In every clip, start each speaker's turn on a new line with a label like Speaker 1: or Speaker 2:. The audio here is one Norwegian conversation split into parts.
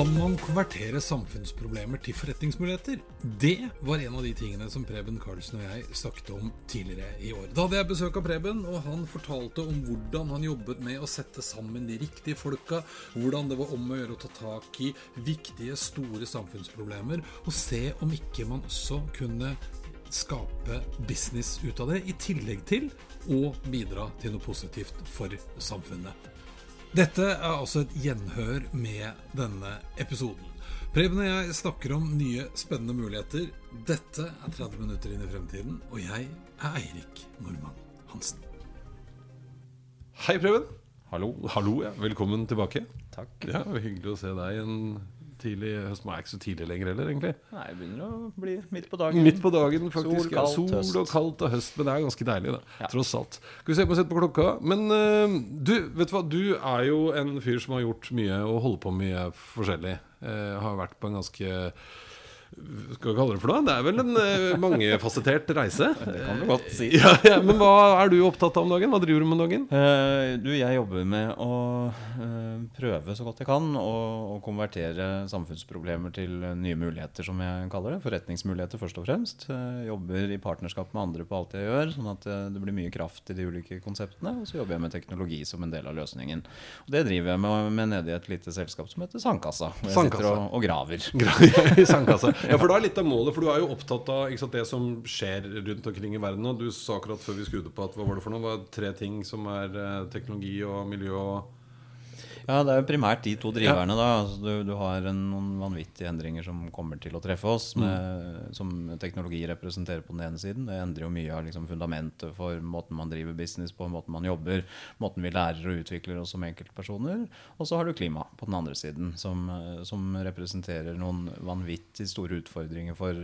Speaker 1: Kan man konvertere samfunnsproblemer til forretningsmuligheter? Det var en av de tingene som Preben Karlsen og jeg snakket om tidligere i år. Da hadde jeg besøk av Preben, og han fortalte om hvordan han jobbet med å sette sammen de riktige folka, hvordan det var om å gjøre å ta tak i viktige, store samfunnsproblemer, og se om ikke man også kunne skape business ut av det, i tillegg til å bidra til noe positivt for samfunnet. Dette er altså et gjenhør med denne episoden. Preben og jeg snakker om nye, spennende muligheter. Dette er 30 minutter inn i fremtiden, og jeg er Eirik Normann Hansen. Hei, Preben.
Speaker 2: Hallo.
Speaker 1: Hallo, ja. Velkommen tilbake.
Speaker 2: Takk.
Speaker 1: Ja, Hyggelig å se deg en tidlig høst. Men er ikke så tidlig lenger heller, egentlig.
Speaker 2: Nei, det begynner å bli midt på dagen.
Speaker 1: Midt på dagen, faktisk.
Speaker 2: Sol, kaldt,
Speaker 1: Sol
Speaker 2: høst.
Speaker 1: og kaldt og høst, men det er ganske deilig, da.
Speaker 2: Ja.
Speaker 1: Tross alt. Skal vi se på sette på klokka. Men uh, du, vet du hva? Du er jo en fyr som har gjort mye og holder på mye forskjellig. Uh, har vært på en ganske skal vi kalle det for noe? Det er vel en uh, mangefasettert reise?
Speaker 2: Det kan du godt si.
Speaker 1: Ja, ja, men hva er du opptatt av om dagen? Hva driver du med om dagen?
Speaker 2: Uh, du, jeg jobber med å uh, prøve så godt jeg kan å, konvertere samfunnsproblemer til eh, nye muligheter, som jeg kaller det. Forretningsmuligheter, først og fremst. Eh, jobber i partnerskap med andre på alt jeg gjør, sånn at eh, det blir mye kraft i de ulike konseptene. Og så jobber jeg med teknologi som en del av løsningen. Og det driver jeg med, med nede i et lite selskap som heter Sandkassa. Hvor jeg
Speaker 1: Sandkassa.
Speaker 2: sitter og, og graver.
Speaker 1: I sandkassa. Ja, for da er litt av målet, for du er jo opptatt av sant, det som skjer rundt omkring i verden. Og du sa akkurat før vi skrudde på at hva var det for noe? Hva er tre ting som er eh, teknologi og miljø og
Speaker 2: Ja, det er jo primært de to driverne. da altså, du, du har en, noen vanvittige endringer som kommer til å treffe oss, med, som teknologi representerer på den ene siden. Det endrer jo mye av liksom, fundamentet for måten man driver business på, måten man jobber, måten vi lærer og utvikler oss som enkeltpersoner. Og så har du klima på den andre siden, som, eh, som representerer noen vanvittig store utfordringer for,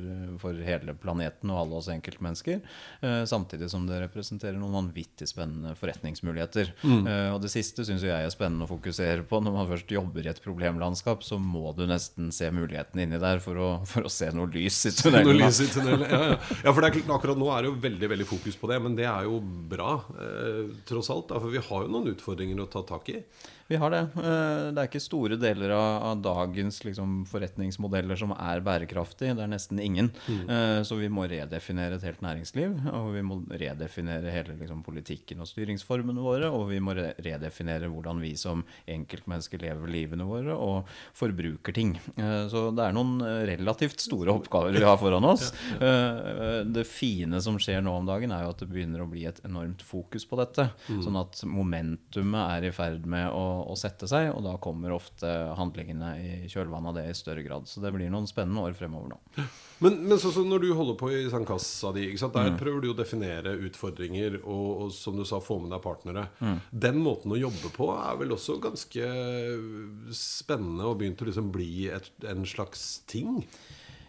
Speaker 2: for hele planeten og alle oss enkeltmennesker. Eh, samtidig som det representerer noen vanvittig spennende forretningsmuligheter. Eh, og det siste syns jeg er spennende å fokusere på. Når man først jobber i et problemlandskap, så må du nesten se mulighetene inni der for å, for å se noe lys i tunnelen.
Speaker 1: Noe lys i tunnelen. Ja, ja. ja, for det er, akkurat nå er det jo veldig veldig fokus på det, men det er jo bra, eh, tross alt. Da, for vi har jo noen utfordringer å ta tak i.
Speaker 2: Vi har det. Eh, Det er ikke store deler av, dagens liksom, forretningsmodeller som er bærekraftige. Det er nesten ingen. Mm. Så vi må redefinere et helt næringsliv. Og vi må redefinere hele liksom, politikken og styringsformene våre. Og vi må redefinere hvordan vi som enkeltmennesker lever livene våre og forbruker ting. Eh, Så det er noen eh, relativt store oppgaver vi har foran oss. Eh, Det fine som skjer nå om dagen, er jo at det begynner å bli et enormt fokus på dette. Sånn at momentumet er i ferd med å, å sette seg, og da kommer ofte handlingene i kjølvannet av det i større grad. Så det blir noen spennende år fremover nå.
Speaker 1: Men, men så, så når du holder på i sandkassa di, der prøver du å definere utfordringer og, og som du sa, få med deg partnere. Den måten å jobbe på er vel også ganske spennende og begynt å liksom bli et, en slags ting?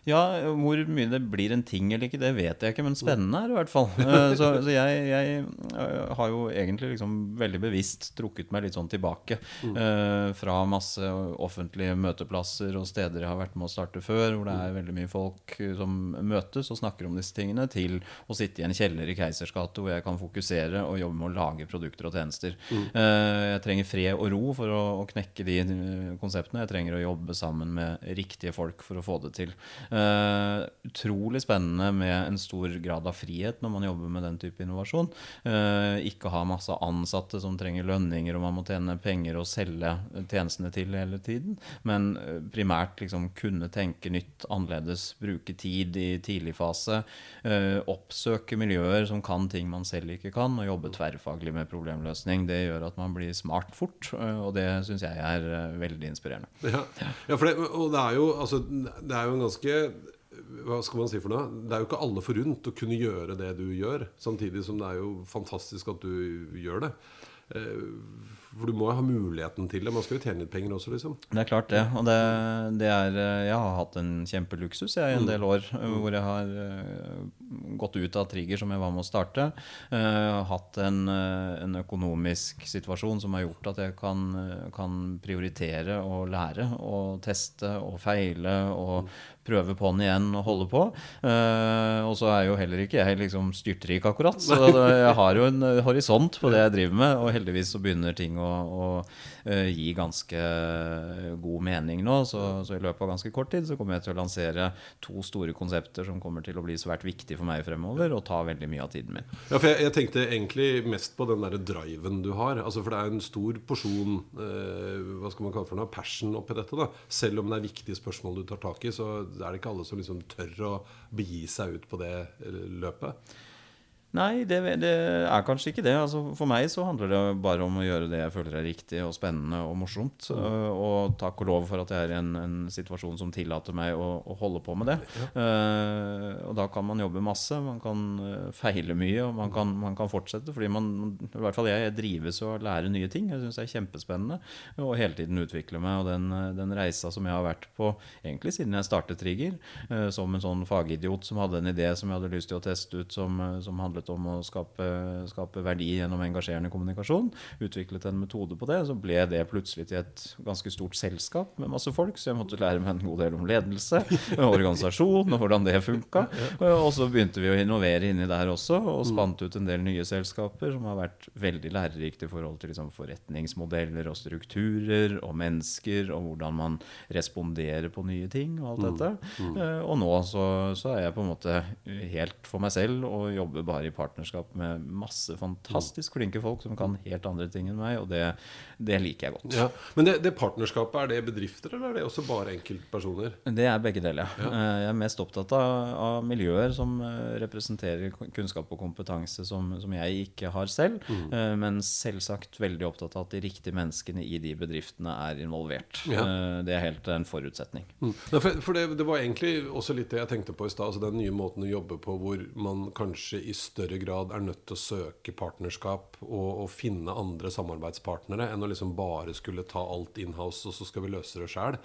Speaker 2: Ja, hvor mye det blir en ting eller ikke, det vet jeg ikke, men spennende er det i hvert fall. Eh, Så, så jeg, jeg eh, har jo egentlig liksom veldig bevisst trukket meg litt sånn tilbake eh, fra masse offentlige møteplasser og steder jeg har vært med å starte før, hvor det er veldig mye folk eh, som møtes og snakker om disse tingene, til å sitte i en kjeller i Keisers gate hvor jeg kan fokusere og jobbe med å lage produkter og tjenester. Eh, Jeg trenger fred og ro for å, å knekke de eh, konseptene. Jeg trenger å jobbe sammen med riktige folk for å få det til. Uh, utrolig spennende med en stor grad av frihet når man jobber med den type innovasjon. Uh, ikke ha masse ansatte som trenger lønninger, og man må tjene penger og selge tjenestene til hele tiden. Men uh, primært liksom kunne tenke nytt, annerledes, bruke tid i tidlig fase. oppsøke miljøer som kan ting man selv ikke kan, og jobbe tverrfaglig med problemløsning. Det gjør at man blir smart fort, og det syns jeg er veldig inspirerende.
Speaker 1: Ja, ja det, og det er, jo, altså, det er jo en ganske hva skal man si for noe? Det er jo ikke alle forunt å kunne gjøre det du gjør. Samtidig som det er jo fantastisk at du gjør det. Eh, for du må jo ha muligheten til det. Man skal jo tjene litt penger også, liksom.
Speaker 2: Det er klart det. Og det, det er Jeg har hatt en kjempeluksus jeg, i en mm. del år mm. hvor jeg har uh, gått ut av Trigger, som jeg var med å starte. Uh, hatt en, en, økonomisk situasjon som har gjort at jeg kan, kan prioritere og lære og teste og feile og prøve på'n igjen og holde på. Uh, og så er jo heller ikke jeg liksom styrtrik, akkurat. Så jeg har jo en horisont på det jeg driver med, og heldigvis så begynner ting å og, å gi ganske god mening nå. Så, så, i løpet av ganske kort tid så kommer jeg til å lansere to store konsepter som kommer til å bli svært viktige for meg fremover, og ta veldig mye av tiden min.
Speaker 1: Ja, for jeg, jeg tenkte egentlig mest på den derre driven du har. Altså, for det er en stor porsjon eh, hva skal man kalle for noe, passion oppi dette. da Selv om det er viktige spørsmål du tar tak i, så er det ikke alle som liksom tør å begi seg ut på det løpet.
Speaker 2: Nei, det, det, er kanskje ikke det. Altså, for meg så handler det bare om å gjøre det jeg føler er riktig og spennende og morsomt. Mm. Uh, og takk og lov for at jeg er i en, en situasjon som tillater meg å, å holde på med det. Ja. Uh, og da kan man jobbe masse, man kan uh, feile mye, og man kan, man kan, fortsette. Fordi man, i hvert fall jeg, jeg drives å lære nye ting. Jeg syns det er kjempespennende. Og hele tiden utvikle meg. Og den, den, reisa som jeg har vært på egentlig siden jeg startet Trigger, som en sånn fagidiot som hadde en idé som jeg hadde lyst til å teste ut, som, som handlet handlet om å skape, skape, verdi gjennom engasjerende kommunikasjon. Utviklet en metode på det. Så ble det plutselig til et ganske stort selskap med masse folk. Så jeg måtte lære meg en god del om ledelse, organisasjon og hvordan det funka. Og så begynte vi å innovere inni der også, og mm. spant ut en del nye selskaper som har vært veldig lærerikt i forhold til liksom forretningsmodeller og strukturer og mennesker, og hvordan man responderer på nye ting og alt mm. dette. Mm. Og nå så, så er jeg på en måte helt for meg selv og jobber bare i partnerskap med masse fantastisk flinke folk som kan helt andre ting enn meg, og det, det liker jeg godt.
Speaker 1: Ja. Men det, det, partnerskapet, er det bedrifter, eller er det også bare enkeltpersoner?
Speaker 2: Det er begge deler. Ja. Eh, jeg er mest opptatt av, av, miljøer som eh, representerer kunnskap og kompetanse som, som jeg ikke har selv, mm. Eh, men selvsagt veldig opptatt av at de riktige menneskene i de bedriftene er involvert. Ja. Det er helt en forutsetning.
Speaker 1: Mm. For, for det, det, var egentlig også litt det jeg tenkte på i stad, altså den nye måten å jobbe på hvor man kanskje i større større grad er nødt til å søke partnerskap og, og finne andre samarbeidspartnere enn å liksom bare skulle ta alt inhouse, og så skal vi løse det sjæl.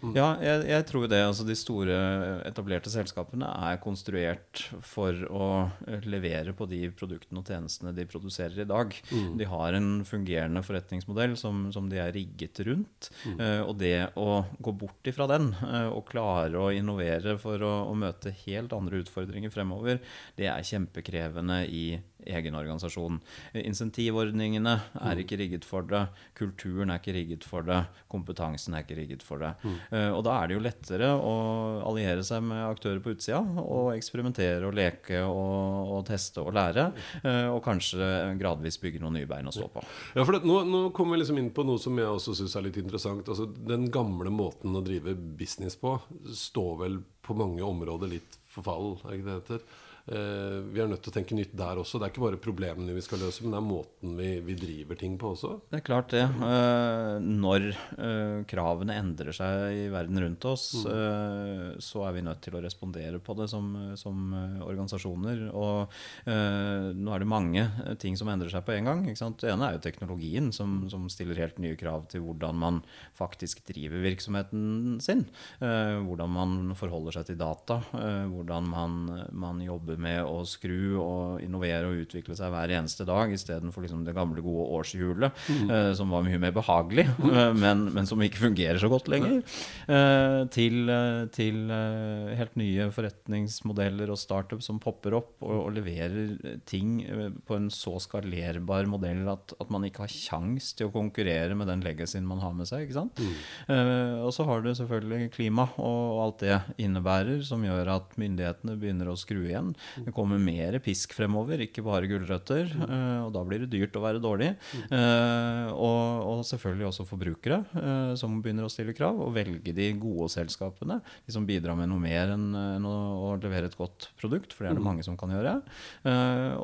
Speaker 2: Mm. Ja, jeg, jeg, tror det. Altså, de store etablerte selskapene er konstruert for å levere på de produktene og tjenestene de produserer i dag. Mm. De har en fungerende forretningsmodell som, som de er rigget rundt. Mm. Uh, og det å gå bort ifra den og klare å innovere for å, å møte helt andre utfordringer fremover, det er kjempekrevende krevende i egen organisasjon. Insentivordningene er mm. ikke rigget for det. Kulturen er ikke rigget for det. Kompetansen er ikke rigget for det. Mm. Uh, og da er det jo lettere å alliere seg med aktører på utsida og eksperimentere og leke og, og teste og lære. Uh, og kanskje gradvis bygge noen nye bein å stå på.
Speaker 1: Ja, for det, nå, nå kommer vi liksom inn på noe som jeg også syns er litt interessant. Altså, den gamle måten å drive business på står vel på mange områder litt for fall, er ikke det det heter? Eh, vi er nødt til å tenke nytt der også. Det er ikke bare problemene vi skal løse, men det er måten vi, vi driver ting på også.
Speaker 2: Det er klart det. Eh, når eh, kravene endrer seg i verden rundt oss, mm. så er vi nødt til å respondere på det som, som organisasjoner. Og nå er det mange ting som endrer seg på en gang. Det ene er jo teknologien, som, som, stiller helt nye krav til hvordan man faktisk driver virksomheten sin. Hvordan man forholder seg til data. Hvordan man, man jobber med å skru og innovere og utvikle seg hver eneste dag, istedenfor liksom det gamle, gode årshjulet,
Speaker 1: Mm.
Speaker 2: eh, som var mye mer behagelig, eh, men, men som ikke fungerer så godt lenger, eh, til, til helt nye forretningsmodeller og startup som popper opp og, og leverer ting på en så skalerbar modell at, at man ikke har kjangs til å konkurrere med den legacyen man har med seg. ikke sant? Eh, og så har du selvfølgelig klima og, og alt det innebærer, som gjør at myndighetene begynner å skru igjen. Det kommer mer pisk fremover, ikke bare gulrøtter. eh, og da blir det dyrt å være dårlig. Eh, og, og selvfølgelig også forbrukere, eh, som begynner å stille krav, og velge de gode selskapene. De som bidrar med noe mer enn å, levere et godt produkt, for det er det mange som kan gjøre.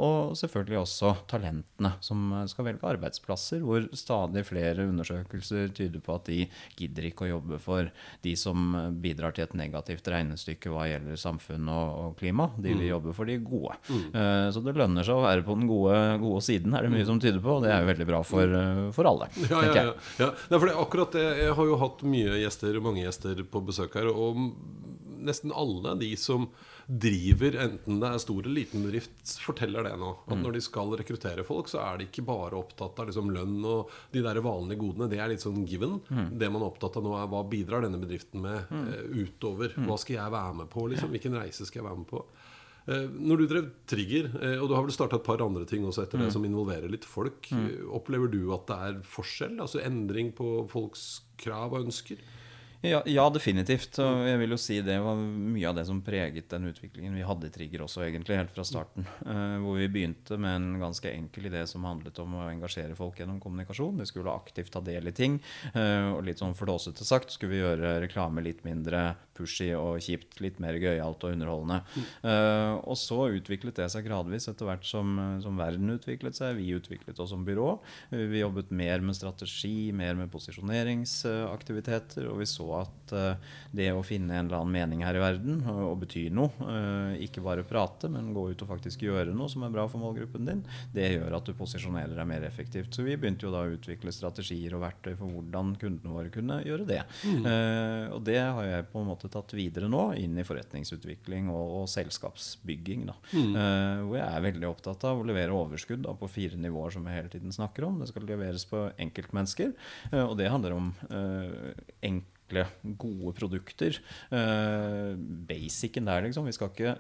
Speaker 2: Og selvfølgelig også talentene, som skal velge arbeidsplasser, hvor stadig flere undersøkelser tyder på at de gidder ikke å jobbe for de som bidrar til et negativt regnestykke hva gjelder samfunn og, og klima. De vil jobbe for de gode. Mm. så det lønner seg å være på den gode, gode siden, er det mye som tyder på. Og det er jo veldig bra for, eh, for alle,
Speaker 1: Ja, ja, ja, ja. For det, akkurat det, Jeg har jo hatt mye gjester, mange gjester på besøk her. Og nesten alle de som driver, enten det er stor eller liten bedrift, forteller det nå. At når de skal rekruttere folk, så er de ikke bare opptatt av liksom lønn og de der vanlige godene. Det er litt sånn given. Det man er opptatt av nå, er hva bidrar denne bedriften med mm. utover? Hva skal jeg være med på? Liksom? Hvilken reise skal jeg være med på? Eh, Når du drev Trigger, eh, og du har vel starta et par andre ting også etter det som involverer litt folk, mm. opplever du at det er forskjell? Altså endring på folks krav og ønsker?
Speaker 2: Ja, ja, definitivt. Og jeg vil jo si det var mye av det som preget den utviklingen vi hadde i Trigger også, egentlig, helt fra starten. Eh, hvor vi begynte med en ganske enkel idé som handlet om å engasjere folk gjennom kommunikasjon. De skulle aktivt ta del i ting. eh, og litt sånn flåsete sagt skulle vi gjøre reklame litt mindre pushy og kjipt. Litt mer gøyalt og underholdende. Eh, og så utviklet det seg gradvis etter hvert som, som verden utviklet seg. Vi utviklet oss som byrå. Vi jobbet mer med strategi, mer med posisjoneringsaktiviteter. Og vi så at eh, det å finne en eller annen mening her i verden og, bety noe, ikke bare prate, men gå ut og faktisk gjøre noe som er bra for målgruppen din, det gjør at du posisjonerer deg mer effektivt. Så vi begynte jo da å utvikle strategier og verktøy for hvordan kundene våre kunne gjøre det. Eh, og det har jeg på en måte tatt videre nå inn i forretningsutvikling og, og selskapsbygging. Da. Eh, hvor jeg er veldig opptatt av å levere overskudd da, på fire nivåer som vi hele tiden snakker om. Det skal leveres på enkeltmennesker, og det handler om eh, enkle gode produkter. Eh, basicen der, liksom. Vi skal ikke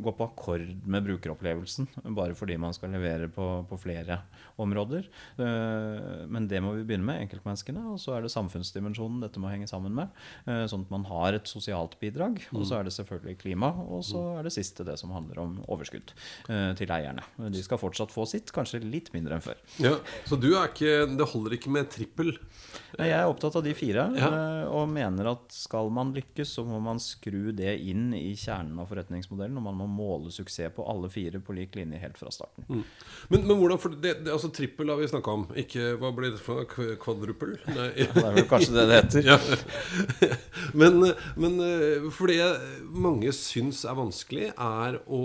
Speaker 2: gå på akkord med brukeropplevelsen bare fordi man skal levere på, på flere områder. Eh, men det må vi begynne med, enkeltmenneskene. Og så er det samfunnsdimensjonen dette må henge sammen med. eh, sånn at man har et sosialt bidrag. Og så er det selvfølgelig klima. Og så er det siste det som handler om overskudd til eierne. De skal fortsatt få sitt, kanskje litt mindre enn før.
Speaker 1: Ja, Så du er ikke Det holder ikke med trippel?
Speaker 2: Nei, Jeg er opptatt av de fire,
Speaker 1: Ja.
Speaker 2: eh, og mener at skal man lykkes, så må man skru det inn i kjernen av forretningsmodellen, og man må måle suksess på alle fire på lik linje helt fra starten.
Speaker 1: Men, men hvordan for det, det, Altså Trippel har vi snakka om. Ikke Hva blir det for Kvadruppel? Nei.
Speaker 2: Det er vel kanskje det det heter.
Speaker 1: Ja. men, men eh, for det mange syns er vanskelig, er å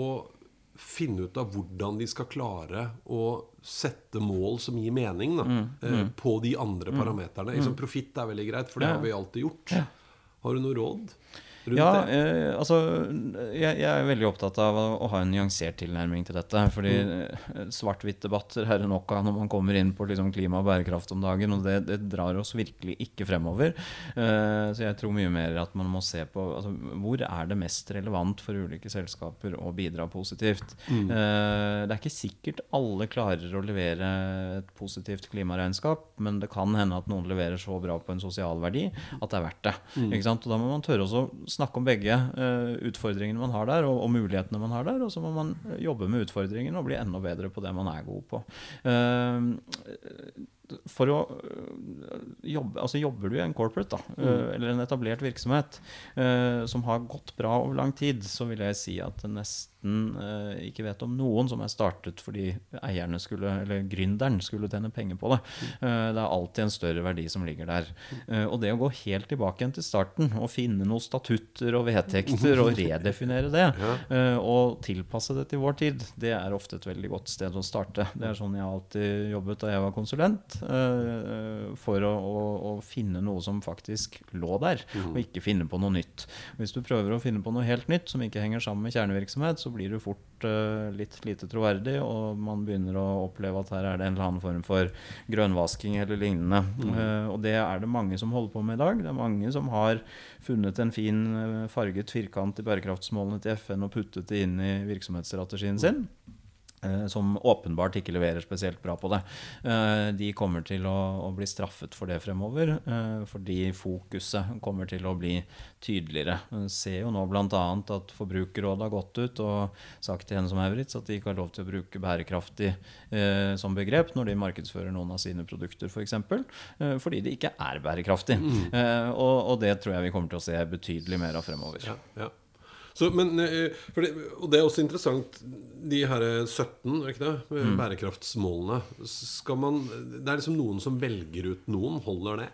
Speaker 1: finne ut av hvordan de skal klare å sette mål som gir mening da, eh, på de andre parameterne. Liksom, Profitt er veldig greit, for det
Speaker 2: Ja.
Speaker 1: har vi alltid gjort. Har du noe råd rundt
Speaker 2: Ja,
Speaker 1: det?
Speaker 2: eh, altså jeg, jeg er veldig opptatt av å, å ha en nyansert tilnærming til dette. Fordi mm. svart-hvitt-debatter er det nok av når man kommer inn på liksom, klima og bærekraft om dagen. Og det, det drar oss virkelig ikke fremover. Eh, så jeg tror mye mer at man må se på altså, hvor er det mest relevant for ulike selskaper å bidra positivt. Eh, det er ikke sikkert alle klarer å levere et positivt klimaregnskap, men det kan hende at noen leverer så bra på en sosial verdi at det er verdt det. Ikke sant? Og da må man tørre også snakke om begge eh, utfordringene man har der, og, og mulighetene man har der. Og så må man jobbe med utfordringene og bli enda bedre på det man er god på. For å øh, jobbe Altså jobber du i en corporate, da, mm. eller en etablert virksomhet øh, som har gått bra over lang tid, så vil jeg si at nesten øh, ikke vet om noen som er startet fordi eierne skulle, eller gründeren skulle tjene penger på det. Eh, det er alltid en større verdi som ligger der. Eh, og det å gå helt tilbake igjen til starten og finne noen statutter og vedtekter og redefinere det, og tilpasse det til vår tid, det er ofte et veldig godt sted å starte. Det er sånn jeg alltid jobbet da jeg var konsulent, eh, for å, å å, finne noe som faktisk lå der, og ikke finne på noe nytt. Hvis du prøver å finne på noe helt nytt som ikke henger sammen med kjernevirksomhet, så blir du fort uh, litt lite troverdig, og man begynner å oppleve at her er det en eller annen form for grønnvasking eller lignende. Mm. Og det er det mange som holder på med i dag. Det er mange som har funnet en fin farget firkant i bærekraftsmålene til FN og puttet det inn i virksomhetsstrategien sin. Eh, som åpenbart ikke leverer spesielt bra på det. Eh, de kommer til å, bli straffet for det fremover, eh, fordi fokuset kommer til å bli tydeligere. Vi ser jo nå bl.a. at Forbrukerrådet har gått ut og sagt til henne som Maurits at de ikke har lov til å bruke bærekraftig som begrep når de markedsfører noen av sine produkter, f.eks. For eksempel, fordi det ikke er bærekraftig. Mm. Og, det tror jeg vi kommer til å se betydelig mer av fremover.
Speaker 1: Ja, ja. Så, men, eh, det, og det er også interessant, de her 17 er ikke det, mm. bærekraftsmålene. Skal man, det er liksom noen som velger ut noen. Holder det?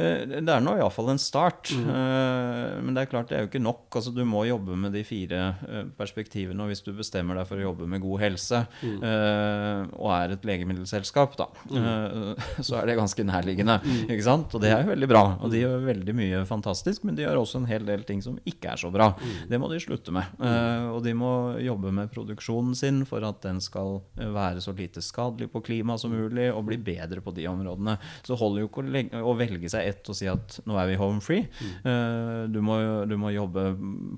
Speaker 2: Eh, det er nå iallfall en start. Mm. Eh, men det er klart det er jo ikke nok. Altså, du må jobbe med de fire eh, perspektivene. Og hvis du bestemmer deg for å jobbe med god helse mm. og er et legemiddelselskap, da, mm. så er det ganske nærliggende. Mm. Ikke sant? Og det er jo veldig bra. Og de gjør veldig mye fantastisk, men de gjør også en hel del ting som ikke er så bra. Mm. Det må de slutte med. Og de må jobbe med produksjonen sin for at den skal være så lite skadelig på klimaet som mulig, og bli bedre på de områdene. Så holder jo ikke å velge seg ett og si at nå er vi home free. Mm. Uh, du, må, du, må, jobbe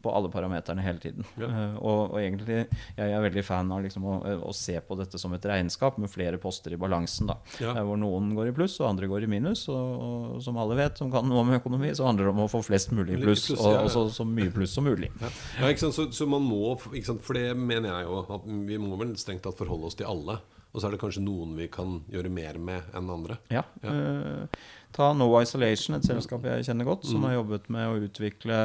Speaker 2: på alle parameterne hele tiden. Ja. Uh, og, og, egentlig jeg er veldig fan av liksom å, å, se på dette som et regnskap med flere poster i balansen. Da. Ja. hvor noen går i pluss og andre går i minus. Og, og, som alle vet som kan noe om økonomi, så handler det om å få flest mulig i pluss, og, og så, så, mye pluss som mulig.
Speaker 1: Ja, så, så, man må, For det mener jeg jo, at vi må vel strengt tatt forholde oss til alle. Og så er det kanskje noen vi kan gjøre mer med enn andre.
Speaker 2: Ja, ja. Uh, Ta No Isolation, et selskap jeg kjenner godt, som mm. har jobbet med å utvikle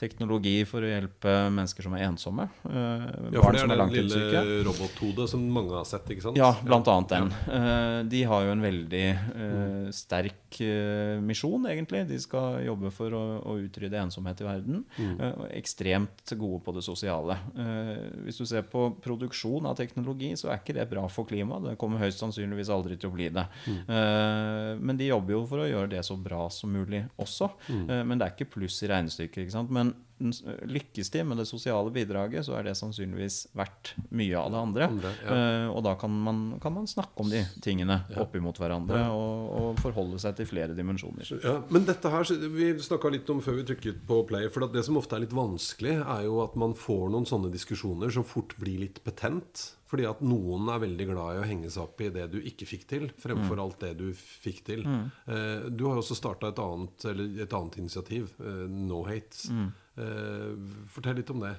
Speaker 2: teknologi for å hjelpe mennesker som er ensomme.
Speaker 1: Uh, ja, for det er den lille robothodet som mange har sett, ikke sant?
Speaker 2: Ja, blant annet den. Uh, de har jo en veldig uh, sterk misjon, egentlig. De skal jobbe for å, utrydde ensomhet i verden. og ekstremt gode på det sosiale. hvis du ser på produksjon av teknologi, så er ikke det bra for klimaet. Det kommer høyst sannsynligvis aldri til å bli det. Mm. men de jobber jo for å gjøre det så bra som mulig også. Mm. Eh, men det er ikke pluss i regnestykket. ikke sant? Men lykkes de med det sosiale bidraget, så er det sannsynligvis verdt mye av det andre. andre ja. uh, og da kan man, kan man, snakke om de tingene ja. oppimot hverandre og, og, forholde seg til flere dimensjoner.
Speaker 1: Ja, men dette her, Vi snakka litt om før vi trykket på play. For det som ofte er litt vanskelig, er jo at man får noen sånne diskusjoner som fort blir litt betent. Fordi at noen er veldig glad i å henge seg opp i det du ikke fikk til, fremfor mm. alt det du fikk til. Mm. Eh, du har også starta et, et, annet initiativ, eh, No Hate. Mm. Eh, fortell litt om det.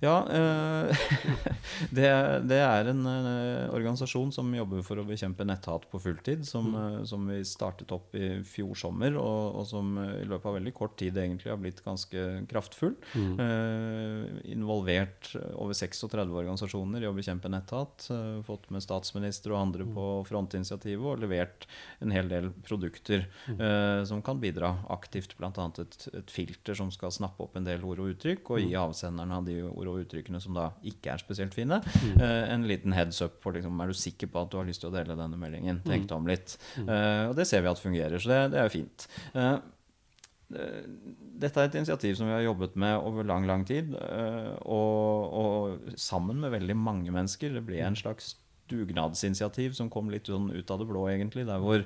Speaker 2: Ja, eh, det, det, er en eh, organisasjon som jobber for å bekjempe netthat på fulltid. Som, mm. Eh, som vi startet opp i fjor sommer, og, og, som i løpet av veldig kort tid egentlig har blitt ganske kraftfull. Mm. Involvert over 36 organisasjoner i å bekjempe netthat. Fått med statsminister og andre mm. på frontinitiativet og levert en hel del produkter mm. som kan bidra aktivt. Bl.a. Et, et filter som skal snappe opp en del ord og uttrykk, og gi mm. avsenderne av de ord og uttrykkene som da ikke er spesielt fine. Mm. Uh, en liten heads up på liksom, er du sikker på at du har lyst til å dele denne meldingen. Tenk deg om litt. Uh, og det ser vi at fungerer, så det, det er jo fint. Uh, dette er et initiativ som vi har jobbet med over lang lang tid. Og, og sammen med veldig mange mennesker. Det ble en slags dugnadsinitiativ som kom litt sånn ut av det blå, egentlig. Der hvor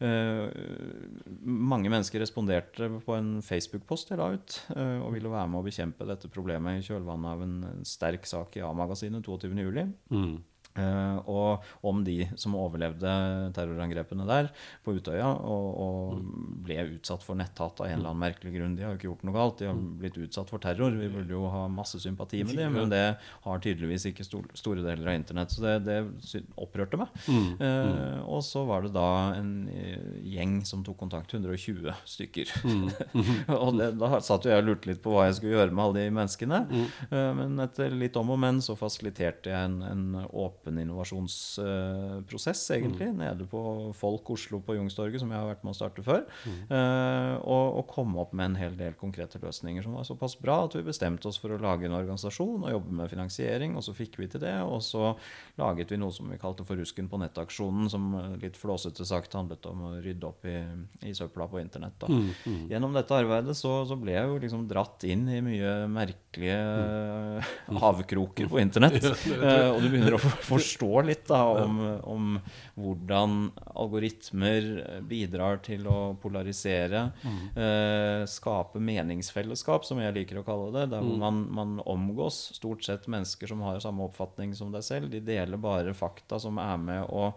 Speaker 2: mange mennesker responderte på en Facebook-post jeg la ut, uh, og ville være med å bekjempe dette problemet i kjølvannet av en sterk sak i A-magasinet 22.07. Mm. Uh, og om de som overlevde terrorangrepene der på Utøya og, og mm. ble utsatt for netthat av en eller annen merkelig grunn. De har jo ikke gjort noe galt, de har mm. blitt utsatt for terror. Vi burde jo ha masse sympati med dem, men det har tydeligvis ikke stor, store deler av internett. Så det, det opprørte meg. Mm. Uh, og så var det da en eh, gjeng som tok kontakt, 120 stykker. Mm. og det, da satt jo jeg og lurte litt på hva jeg skulle gjøre med alle de menneskene. Uh, men etter litt om og men så fasiliterte jeg en, en åpen åpen innovasjonsprosess, egentlig,
Speaker 1: Mm.
Speaker 2: nede på Folk Oslo på Youngstorget, som jeg har vært med å starte før.
Speaker 1: Mm.
Speaker 2: Eh, og, og komme opp med en hel del konkrete løsninger som var såpass bra at vi bestemte oss for å lage en organisasjon og jobbe med finansiering, og så fikk vi til det. Og så laget vi noe som vi kalte for Rusken på nettaksjonen, som eh, litt flåsete sagt handlet om å rydde opp i, i søpla på internett. Da.
Speaker 1: Mm,
Speaker 2: Gjennom dette arbeidet så, så ble jeg jo liksom dratt inn i mye merkelige
Speaker 1: Mm.
Speaker 2: havkroker på internett. Eh, og du begynner å for- forstå litt da, om, om hvordan algoritmer bidrar til å polarisere,
Speaker 1: Mm.
Speaker 2: eh, skape meningsfellesskap, som jeg liker å kalle det, der
Speaker 1: Mm.
Speaker 2: man, man omgås stort sett mennesker som har samme oppfatning som deg selv. De deler bare fakta som er med å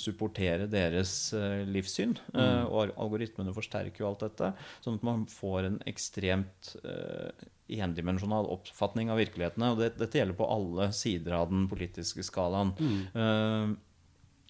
Speaker 2: supportere deres eh, livssyn. Mm. og algoritmene forsterker jo alt dette, sånn at man får en ekstremt eh, endimensjonal oppfatning av virkelighetene. Og det, dette gjelder på alle sider av den politiske skalaen. Eh,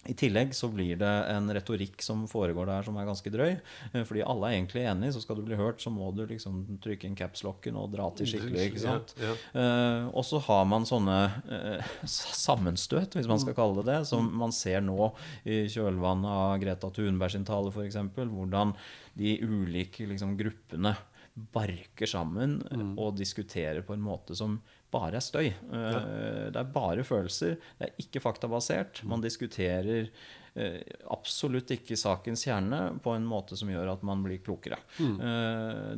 Speaker 2: i tillegg så blir det en retorikk som foregår der som er ganske drøy. Eh, Fordi alle er egentlig enige, så skal du bli hørt, så må du liksom trykke inn capslocken og dra til skikkelig. ikke sant?
Speaker 1: Ja,
Speaker 2: Eh, og så har man sånne uh, sammenstøt, hvis man skal kalle det det, som man ser nå i kjølvannet av Greta Thunberg sin tale f.eks. Hvordan de ulike liksom, gruppene barker sammen
Speaker 1: Mm.
Speaker 2: og diskuterer på en måte som bare er støy. Ja. Det er bare følelser. Det er ikke faktabasert. Man diskuterer eh, absolutt ikke sakens kjerne på en måte som gjør at man blir klokere. Mm.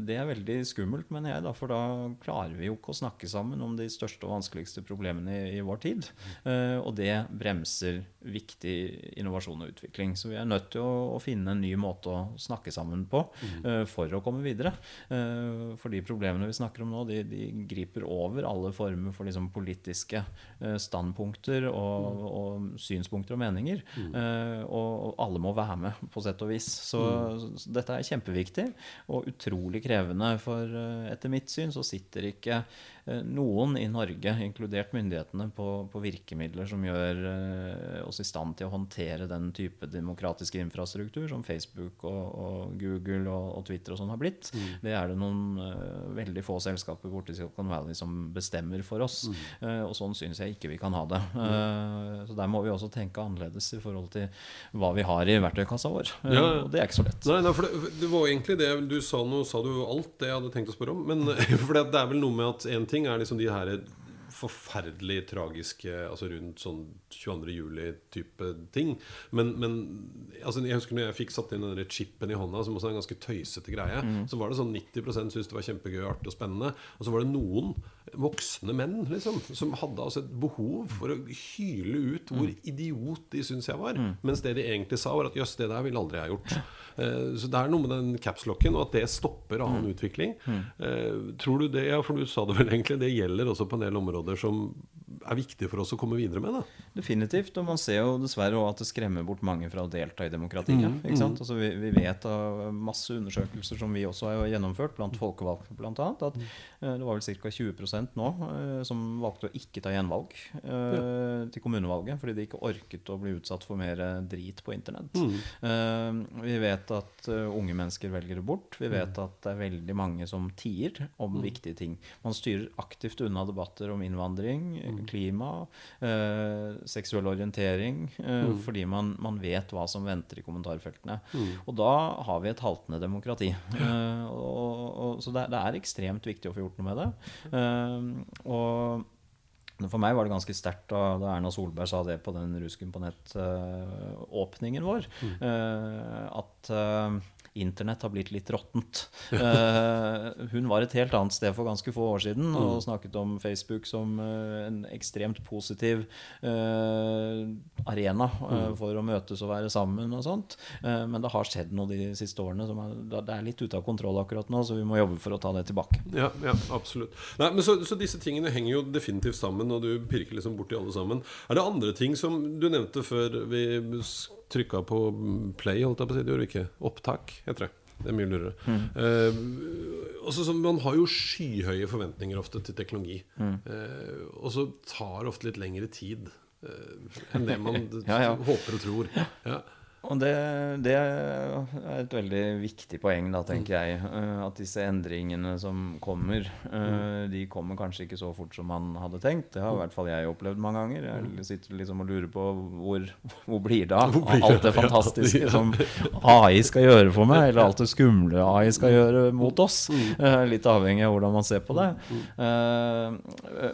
Speaker 2: Det er veldig skummelt, mener jeg, da, for da klarer vi jo ikke å snakke sammen om de største og vanskeligste problemene i, i vår tid. Eh, Og det bremser viktig innovasjon og utvikling. Så vi er nødt til å, å finne en ny måte å snakke sammen på mm. for å komme videre. Eh, For de problemene vi snakker om nå, de, de griper over alle former for liksom politiske eh, standpunkter og, og synspunkter og meninger. Eh, og, og alle må være med, på sett og vis. Så, så dette er kjempeviktig og utrolig krevende. For eh, etter mitt syn så sitter ikke eh, noen i Norge, inkludert myndighetene, på, på virkemidler som gjør eh, oss i stand til å håndtere den type demokratiske infrastruktur som Facebook og, og Google og, og Twitter og sånn har blitt. Det er det noen eh, veldig få selskaper borte i Silicon Valley som bestemmer for oss. Eh, og sånn syns jeg ikke vi kan ha det. Eh, så der må vi også tenke annerledes i forhold til hva vi har i verktøykassa vår. Eh,
Speaker 1: ja.
Speaker 2: Og det er ikke så lett.
Speaker 1: Nei, nei, for det, det var egentlig det du sa nå, sa du alt det jeg hadde tenkt å spørre om. Men for det, det er vel noe med at en ting er liksom de her forferdelig tragiske Altså rundt sånn 22. juli-type ting. Men, men altså, jeg husker når jeg fikk satt inn den der chipen i hånda, som også er en ganske tøysete greie, så var det sånn 90 syntes det var kjempegøy, artig og spennende. Og så var det noen voksne menn liksom, som hadde altså et behov for å hyle ut hvor idiot de syntes jeg var. Mens det de egentlig sa, var at jøss, det der ville aldri jeg gjort. Uh, Så det er noe med den capslocken, og at det stopper annen utvikling. Uh, Tror du det, ja, for du sa det vel egentlig, det gjelder også på en del områder som er viktig for oss å komme videre med? da
Speaker 2: Definitivt. Og man ser jo dessverre at det skremmer bort mange fra å delta i demokratiet. ikke sant? Altså vi, vi vet av masse undersøkelser som vi også har gjennomført, blant folkevalgte bl.a., at eh, det var vel ca. 20 nå eh, som valgte å ikke ta gjenvalg ja. til kommunevalget fordi de ikke orket å bli utsatt for mer eh, drit på internett. Eh, vi vet at eh, unge mennesker velger det bort. Vi vet at det er veldig mange som tier om viktige ting. Man styrer aktivt unna debatter om innvandring, klima, eh, seksuell orientering, eh, fordi man, man vet hva som venter i kommentarfeltene. Og da har vi et haltende demokrati. Eh, og, og, så det, det er ekstremt viktig å få gjort noe med det. Eh, og for meg var det ganske sterkt da, da Erna Solberg sa det på den Rusken på nett-åpningen vår. eh, at Internett har blitt litt råttent. Uh, hun var et helt annet sted for ganske få år siden og snakket om Facebook som uh, en ekstremt positiv uh, arena eh, for å møtes og være sammen og sånt. Men det har skjedd noe de siste årene som er, det er litt ute av kontroll akkurat nå, så vi må jobbe for å ta det tilbake.
Speaker 1: Ja, ja absolutt. Nei, men så, så disse tingene henger jo definitivt sammen, og du pirker liksom borti alle sammen. Er det andre ting som du nevnte før vi trykka på play, holdt jeg på å si? Det gjorde vi ikke. Opptak, heter det. Det er mye lurere. Eh, også så Man har jo skyhøye forventninger ofte til teknologi. Eh, og så tar det ofte litt lengre tid eh, enn det man
Speaker 2: Ja, ja.
Speaker 1: håper og tror. Ja.
Speaker 2: Og det, det, er et veldig viktig poeng, da, tenker jeg. Eh, at disse endringene som kommer, eh, de kommer kanskje ikke så fort som man hadde tenkt. Det har i hvert fall jeg opplevd mange ganger. Jeg sitter liksom og lurer på hvor, hvor blir det av alt det fantastiske som AI skal gjøre for meg, eller alt det skumle AI skal gjøre mot oss. Eh, litt avhengig av hvordan man ser på det.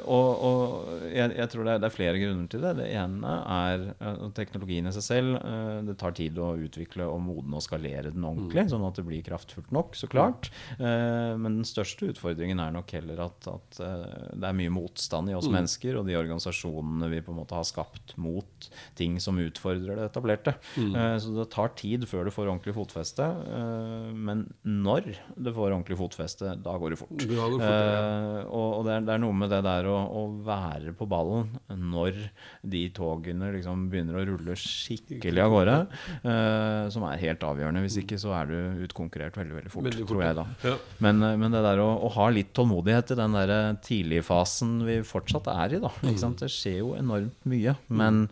Speaker 2: Og, og jeg, jeg, tror det er, det er, flere grunner til det. Det ene er teknologien i seg selv. Det tar tid tid å utvikle og modne og skalere den ordentlig, mm. sånn at det blir kraftfullt nok, så klart. Uh, men den største utfordringen er nok heller at, at uh, det er mye motstand i oss mm. mennesker og de organisasjonene vi på en måte har skapt mot ting som utfordrer det etablerte. Mm. Uh, så det tar tid før du får ordentlig fotfeste. Men når du får ordentlig fotfeste, da går det fort. Det går fort ja. Og, og det, er, det, er, noe med det der å, å, være på ballen når de togene liksom begynner å rulle skikkelig av gårde. Uh, som er helt avgjørende. Hvis ikke så er du utkonkurrert veldig veldig fort, veldig fort tror jeg da. Ja. Men, uh, men, det der å, å, ha litt tålmodighet i den der tidligfasen vi fortsatt er i, da. Mm. Det skjer jo enormt mye. Men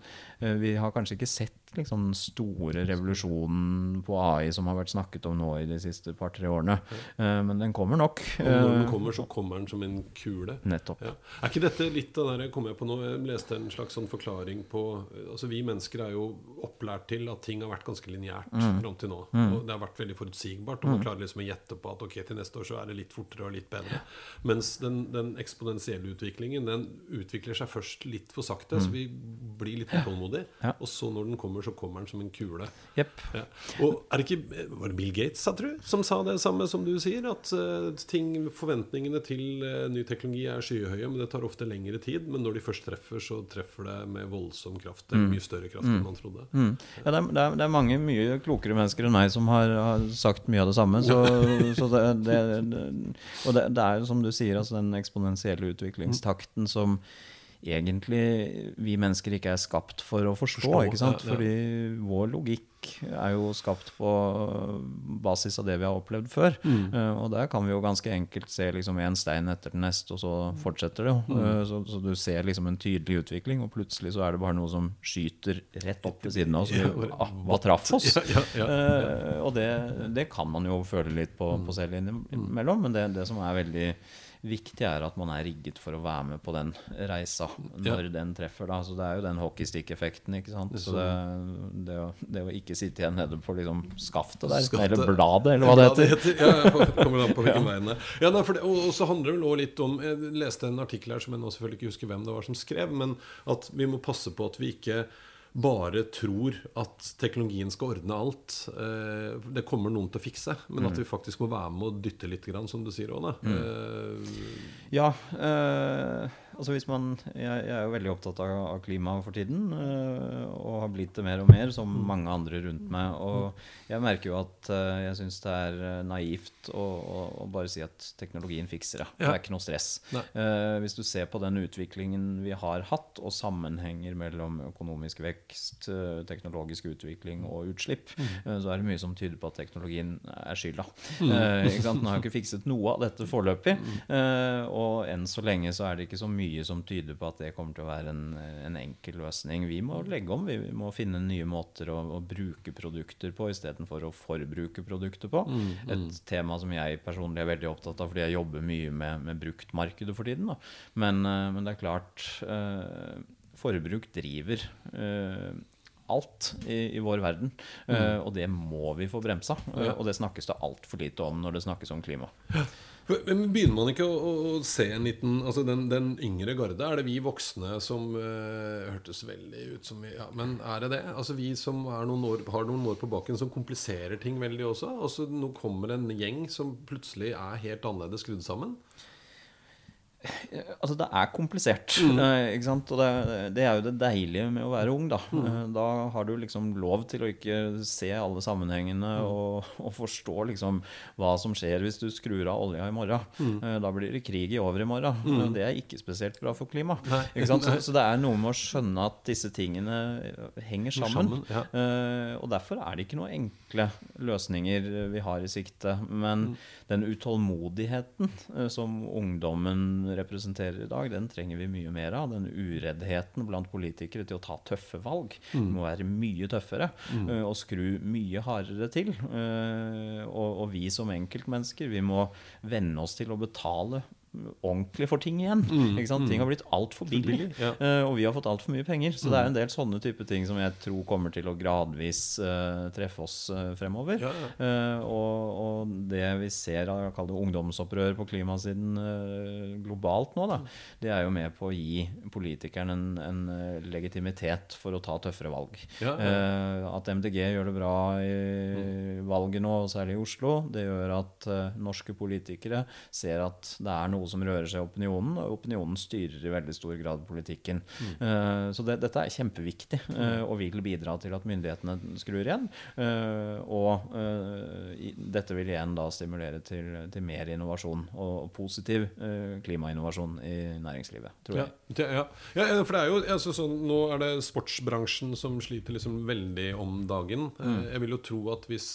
Speaker 2: uh, vi har kanskje ikke sett liksom store revolusjonen på AI som har vært snakket om nå i de siste par-tre årene. Uh, men den kommer nok.
Speaker 1: Og når den kommer, så kommer den som en kule.
Speaker 2: Nettopp. Ja.
Speaker 1: Er ikke dette litt av det kom jeg på nå? Jeg leste en slags sånn forklaring på Altså Vi mennesker er jo opplært til at ting har vært ganske lineært mm. fram til nå. Mm. Og det har vært veldig forutsigbart. Og man mm. klarer liksom å gjette på at ok, til neste år så er det litt fortere og litt bedre. Mens den, den eksponentielle utviklingen den utvikler seg først litt for sakte. Så mm. vi blir litt utålmodige. Ja. Og så når den kommer kommer, så kommer den som en kule.
Speaker 2: Yep.
Speaker 1: Ja. Og er det ikke Var det Bill Gates sa, tror, som sa det samme som du sier? At uh, ting, forventningene til uh, ny teknologi er skyhøye, men det tar ofte lengre tid. Men når de først treffer, så treffer det med voldsom kraft. Det er mm. mye større kraft mm. enn man trodde.
Speaker 2: Mm. Ja, det er, det, er, mange mye klokere mennesker enn meg som har, har sagt mye av det samme. Så, så det, det, og det, er jo som du sier, altså den eksponentielle utviklingstakten som egentlig vi mennesker ikke er skapt for å forstå. forstå ikke sant? Ja, ja. Fordi vår logikk er jo skapt på basis av det vi har opplevd før. Mm. Uh, og der kan vi jo ganske enkelt se liksom en stein etter den neste, og så fortsetter det. Mm. Uh, så, så, du ser liksom en tydelig utvikling, og plutselig så er det bare noe som skyter rett opp ved siden av oss. Vi, ah, hva traff oss? Ja, uh, og det, det, kan man jo føle litt på, på selv innimellom, men det, det som er veldig viktig er at man er rigget for å være med på den reisa når ja. den treffer. Da. Så det er jo den hockeystick-effekten. ikke sant? Så det, det, å, det, å, ikke sitte igjen nede på liksom skaftet der, skaftet. eller bladet, eller hva det heter.
Speaker 1: heter. Ja, kommer an på hvilken ja. vei ja, nei, det, og, så handler det vel litt om Jeg leste en artikkel her som jeg nå selvfølgelig ikke husker hvem det var som skrev, men at vi må passe på at vi ikke bare tror at teknologien skal ordne alt. Eh, det kommer noen til å fikse, men at mm. vi faktisk må være med og dytte litt, som du sier, Åne. Mm.
Speaker 2: Uh, ja. Eh, altså hvis man, jeg, jeg, er jo veldig opptatt av, av klima for tiden, uh, og har blitt det mer og mer, som mm. mange andre rundt meg. Og jeg merker jo at uh, jeg syns det er eh, naivt å, å, å, bare si at teknologien fikser det. Ja. Det er ikke noe stress. Uh, hvis du ser på den utviklingen vi har hatt, og sammenhenger mellom økonomisk vekst, teknologisk utvikling og utslipp, mm. så er det mye som tyder på at teknologien er skylda. Mm. Den har jo ikke fikset noe av dette foreløpig, mm. og enn så lenge så er det ikke så mye mye som tyder på at det kommer til å være en, en enkel løsning. Vi må legge om. Vi må finne nye måter å, å bruke produkter på istedenfor å forbruke produkter på. Mm, mm. Et tema som jeg personlig er veldig opptatt av fordi jeg jobber mye med, med bruktmarkedet for tiden. Men, uh, men, det er klart eh, Forbruk driver Eh, alt i, i, vår verden. Mm. og det må vi få bremsa. Ja. og det snakkes det altfor lite om når det snakkes om klima.
Speaker 1: Men Begynner man ikke å, å, se en liten Altså den, den, yngre garde? Er det vi voksne som uh, hørtes veldig ut som vi ja, Men er det det? Altså Vi som noen år, har noen år på baken, som kompliserer ting veldig også? Altså Nå kommer en gjeng som plutselig er helt annerledes skrudd sammen?
Speaker 2: Altså, det er komplisert. Mm. Eh, ikke sant? Og det, det, er jo det deilige med å være ung. Da mm. Eh, Da har du liksom lov til å ikke se alle sammenhengene mm. og, og, forstå liksom hva som skjer hvis du skrur av olja i morgen. Mm. Eh, da blir det krig i over i morgen. Mm. Det er ikke spesielt bra for klimaet. Så, så, det er noe med å skjønne at disse tingene henger sammen. sammen ja. Og derfor er det ikke noen enkle løsninger vi har i sikte. Men mm. den utålmodigheten som ungdommen representerer i dag, den trenger vi mye mer av. Den ureddheten blant politikere til å ta tøffe valg.
Speaker 1: Mm.
Speaker 2: Må være mye tøffere mm. og skru mye hardere til. Eh, og, og vi som enkeltmennesker, vi må venne oss til å betale ordentlig for ting igjen. ikke sant? Ting har blitt altfor billig,
Speaker 1: billig, ja.
Speaker 2: eh, og vi har fått altfor mye penger. Så det er en del sånne type ting som jeg tror kommer til å gradvis uh, treffe oss uh, fremover.
Speaker 1: Ja, ja.
Speaker 2: Uh, og, og det vi ser av ungdomsopprør på klimasiden globalt nå, da, det er jo med på å gi politikerne en, en legitimitet for å ta tøffere valg. At MDG gjør det bra i valget nå, og særlig i Oslo, det gjør at norske politikere ser at det er noe som rører seg i opinionen, og opinionen styrer i veldig stor grad politikken. Eh, så det, dette er kjempeviktig, eh, og vil bidra til at myndighetene skrur igjen. Eh, og dette vil igjen da stimulere til, til mer innovasjon, og, positiv klimainnovasjon i næringslivet, tror
Speaker 1: Ja,
Speaker 2: jeg.
Speaker 1: ja. ja, ja, for det er jo altså, sånn, Nå er det sportsbransjen som sliter liksom veldig om dagen. Mm. Jeg vil jo tro at hvis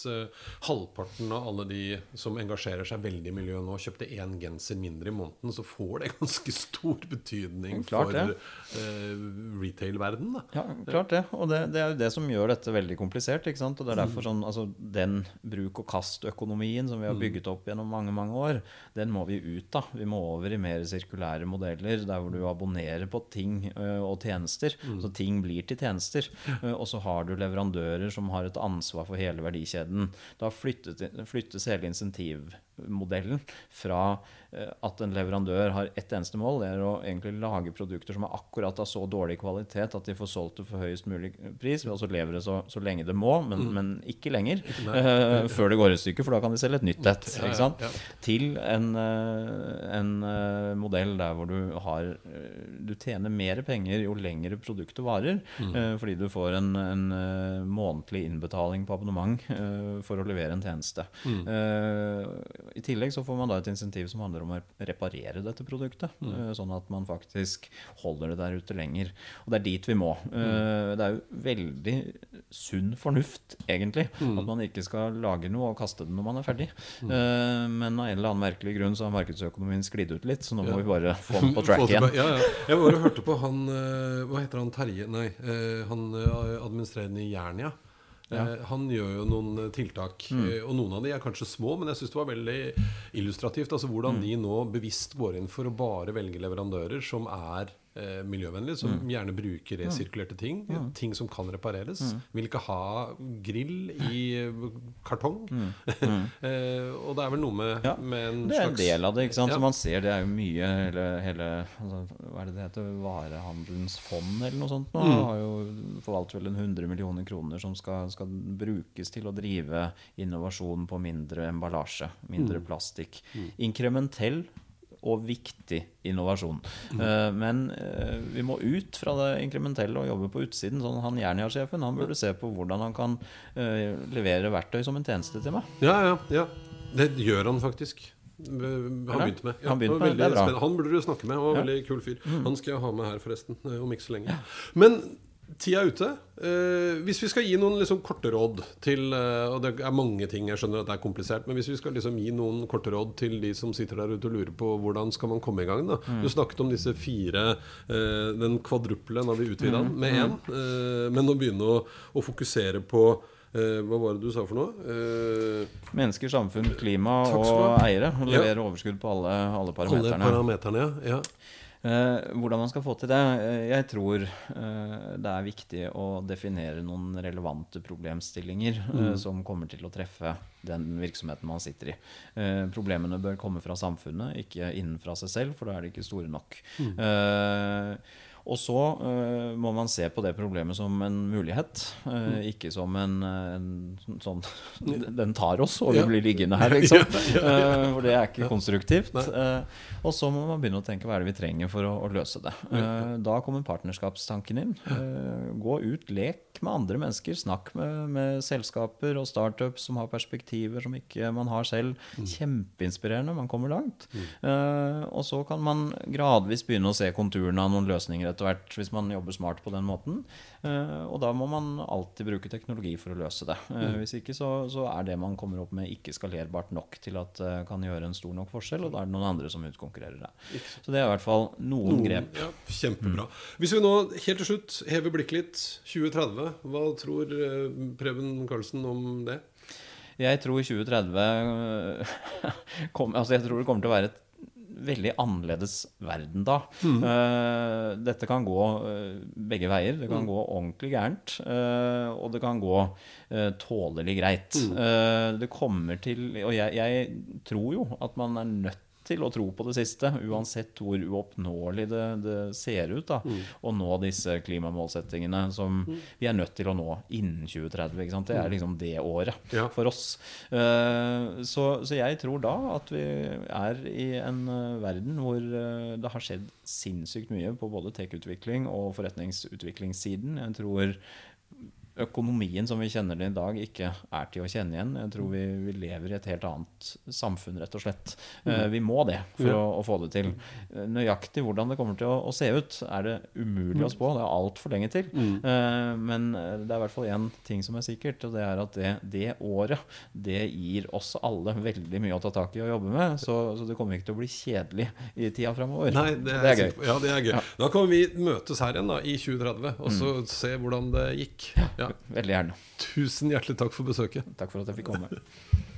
Speaker 1: halvparten av alle de som engasjerer seg veldig i miljøet nå, kjøpte én genser mindre i måneden, så får det ganske stor betydning
Speaker 2: Klart
Speaker 1: for eh, retail-verdenen.
Speaker 2: Ja, klart det. Og det, det er jo det som gjør dette veldig komplisert. ikke sant? Og det er derfor sånn, altså Den bruk-og-kast-økonomien som vi har bygget opp gjennom mange mange år, den må vi ut av. Vi må over i mer sirkulære modeller, der hvor du abonnerer på ting ø, og tjenester. Så ting blir til tjenester. Ø, Og så har du leverandører som har et ansvar for hele verdikjeden. Da flyttes hele insentivmodellen fra at en leverandør har ett eneste mål, det er å egentlig lage produkter som er akkurat av så dårlig kvalitet at de får solgt det for høyest mulig pris, og så lever det så, så lenge det må, men, men ikke lenger, Uh, før det går i stykker, for da kan de selge et nytt et.
Speaker 1: Ja, ja.
Speaker 2: Til en, eh, en eh, modell der hvor du har eh, Du tjener mer penger jo lengre produktet varer, eh, fordi du får en, en eh, månedlig innbetaling på abonnement uh, for å levere en tjeneste. Eh, I tillegg så får man da et insentiv som handler om å reparere dette produktet, Mm. sånn at man faktisk holder det der ute lenger. Og det er dit vi må. Mm. Det er jo veldig sunn fornuft, egentlig, at man ikke skal lage noe og kaste det når man er ferdig. Eh, Men av en eller annen merkelig grunn så har markedsøkonomien sklidd ut litt, så nå må vi bare få den på track igjen.
Speaker 1: Ja, ja. Jeg bare hørte på han eh, Hva heter han Terje? Nei, eh, han eh, administrerende i Jernia. Eh, Han gjør jo noen eh, tiltak,
Speaker 2: Mm.
Speaker 1: eh, og noen av de er kanskje små, men jeg syns det var veldig illustrativt. Altså Hvordan
Speaker 2: Mm.
Speaker 1: de nå bevisst går inn for å bare velge leverandører som er eh, miljøvennlige, som
Speaker 2: Mm.
Speaker 1: gjerne bruker resirkulerte ting. Ting som kan repareres.
Speaker 2: Mm.
Speaker 1: Vil ikke ha grill i eh, kartong. eh, og det er vel noe med,
Speaker 2: Mm. Ja,
Speaker 1: med en
Speaker 2: Det er en del av det. ikke sant?
Speaker 1: Ja.
Speaker 2: Så man ser det er jo mye hele, hele altså, Hva er det det heter? Varehandelens fond eller noe sånt. Nå
Speaker 1: Mm.
Speaker 2: har jo forvalter vel en 100 millioner kroner som skal, skal brukes til å drive innovasjon på mindre emballasje, mindre
Speaker 1: Mm.
Speaker 2: plastikk. Inkrementell og viktig innovasjon. Uh, men uh, vi må ut fra det inkrementelle og jobbe på utsiden. Sånn han Jernia-sjefen han burde se på hvordan han kan uh, levere verktøy som en tjeneste til meg.
Speaker 1: Ja, ja, ja. Det gjør han faktisk. Han begynte med.
Speaker 2: Han begynte med, det er bra.
Speaker 1: Han burde du snakke med. Han var en
Speaker 2: Ja.
Speaker 1: veldig kul fyr. Han skal jeg ha med her forresten om ikke så lenge. Men tida er ute. Eh, hvis vi skal gi noen liksom korte råd til eh, Og det er mange ting, jeg skjønner at det er komplisert, men hvis vi skal liksom gi noen korte råd til de som sitter der ute og lurer på hvordan skal man komme i gang, da. Du snakket om disse fire eh, Den kvadruple, nå har vi utvida den med én. Eh, men å begynne å, å fokusere på eh, Hva var det du sa for noe? Eh,
Speaker 2: Mennesker, samfunn, klima og eiere. Og
Speaker 1: Ja.
Speaker 2: overskudd på alle, alle
Speaker 1: Alle
Speaker 2: parameterne.
Speaker 1: parameterne, ja. ja.
Speaker 2: Eh, hvordan man skal få til det? Eh, jeg tror eh, det er viktig å definere noen relevante problemstillinger mm. som kommer til å treffe den virksomheten man sitter i. Problemene bør komme fra samfunnet, ikke innenfra seg selv, for da er de ikke store nok. Eh, og så uh, må man se på det problemet som en mulighet, uh, ikke som en, en sånn Den tar oss, og vi blir liggende her, liksom. Uh, for det er ikke konstruktivt. Eh, og så må man begynne å tenke hva er det vi trenger for å, å løse det. Eh, da kommer partnerskapstanken inn. Eh, gå ut, lek med andre mennesker. Snakk med, med selskaper og startups som har perspektiver som ikke man har selv. Kjempeinspirerende. Man kommer langt. Eh, og så kan man gradvis begynne å se konturene av noen løsninger etter hvert hvis man jobber smart på den måten. Eh, og da må man alltid bruke teknologi for å løse det. Eh,
Speaker 1: Mm.
Speaker 2: Hvis ikke så, så er det man kommer opp med ikke skalerbart nok til at det kan gjøre en stor nok forskjell, og da er det noen andre som utkonkurrerer det. Så det er i hvert fall noen grep.
Speaker 1: Ja, kjempebra. Hvis vi nå helt til slutt hever blikket litt, 2030, hva tror eh, Preben Karlsen om det?
Speaker 2: Jeg tror 2030 kom, altså Jeg tror det kommer til å være et veldig annerledes verden da. Eh, dette kan gå uh, begge veier. Det kan gå ordentlig gærent, uh, og det kan gå tålelig greit. Eh, det kommer til Og jeg, jeg tror jo at man er nødt til å tro på det siste, uansett hvor uoppnåelig det, det ser ut. da, Å nå disse klimamålsettingene som vi er nødt til å nå innen 2030. ikke sant? Det er liksom det året
Speaker 1: Ja.
Speaker 2: for oss. Uh, så, så jeg tror da at vi er i en uh, verden hvor uh, det har skjedd sinnssykt mye på både tech-utvikling og forretningsutviklingssiden. Jeg tror økonomien som vi kjenner det i dag, ikke er til å kjenne igjen. Jeg tror vi, vi lever i et helt annet samfunn, rett og slett. Mm. vi må det for
Speaker 1: Ja.
Speaker 2: å, å få det til. Eh, Nøyaktig hvordan det kommer til å, å se ut, er det umulig å spå. Det er altfor lenge til. Eh, men eh, det er i hvert fall én ting som er sikkert, og det er at det, det året det gir oss alle veldig mye å ta tak i og jobbe med. Så, så det kommer ikke til å bli kjedelig i tida framover.
Speaker 1: Nei, det er,
Speaker 2: det er gøy.
Speaker 1: Ja, det er gøy. Da kan vi møtes her igjen da, i 2030 og så se hvordan det gikk. Ja.
Speaker 2: Veldig gjerne.
Speaker 1: Tusen hjertelig takk for besøket.
Speaker 2: Takk for at jeg fikk komme.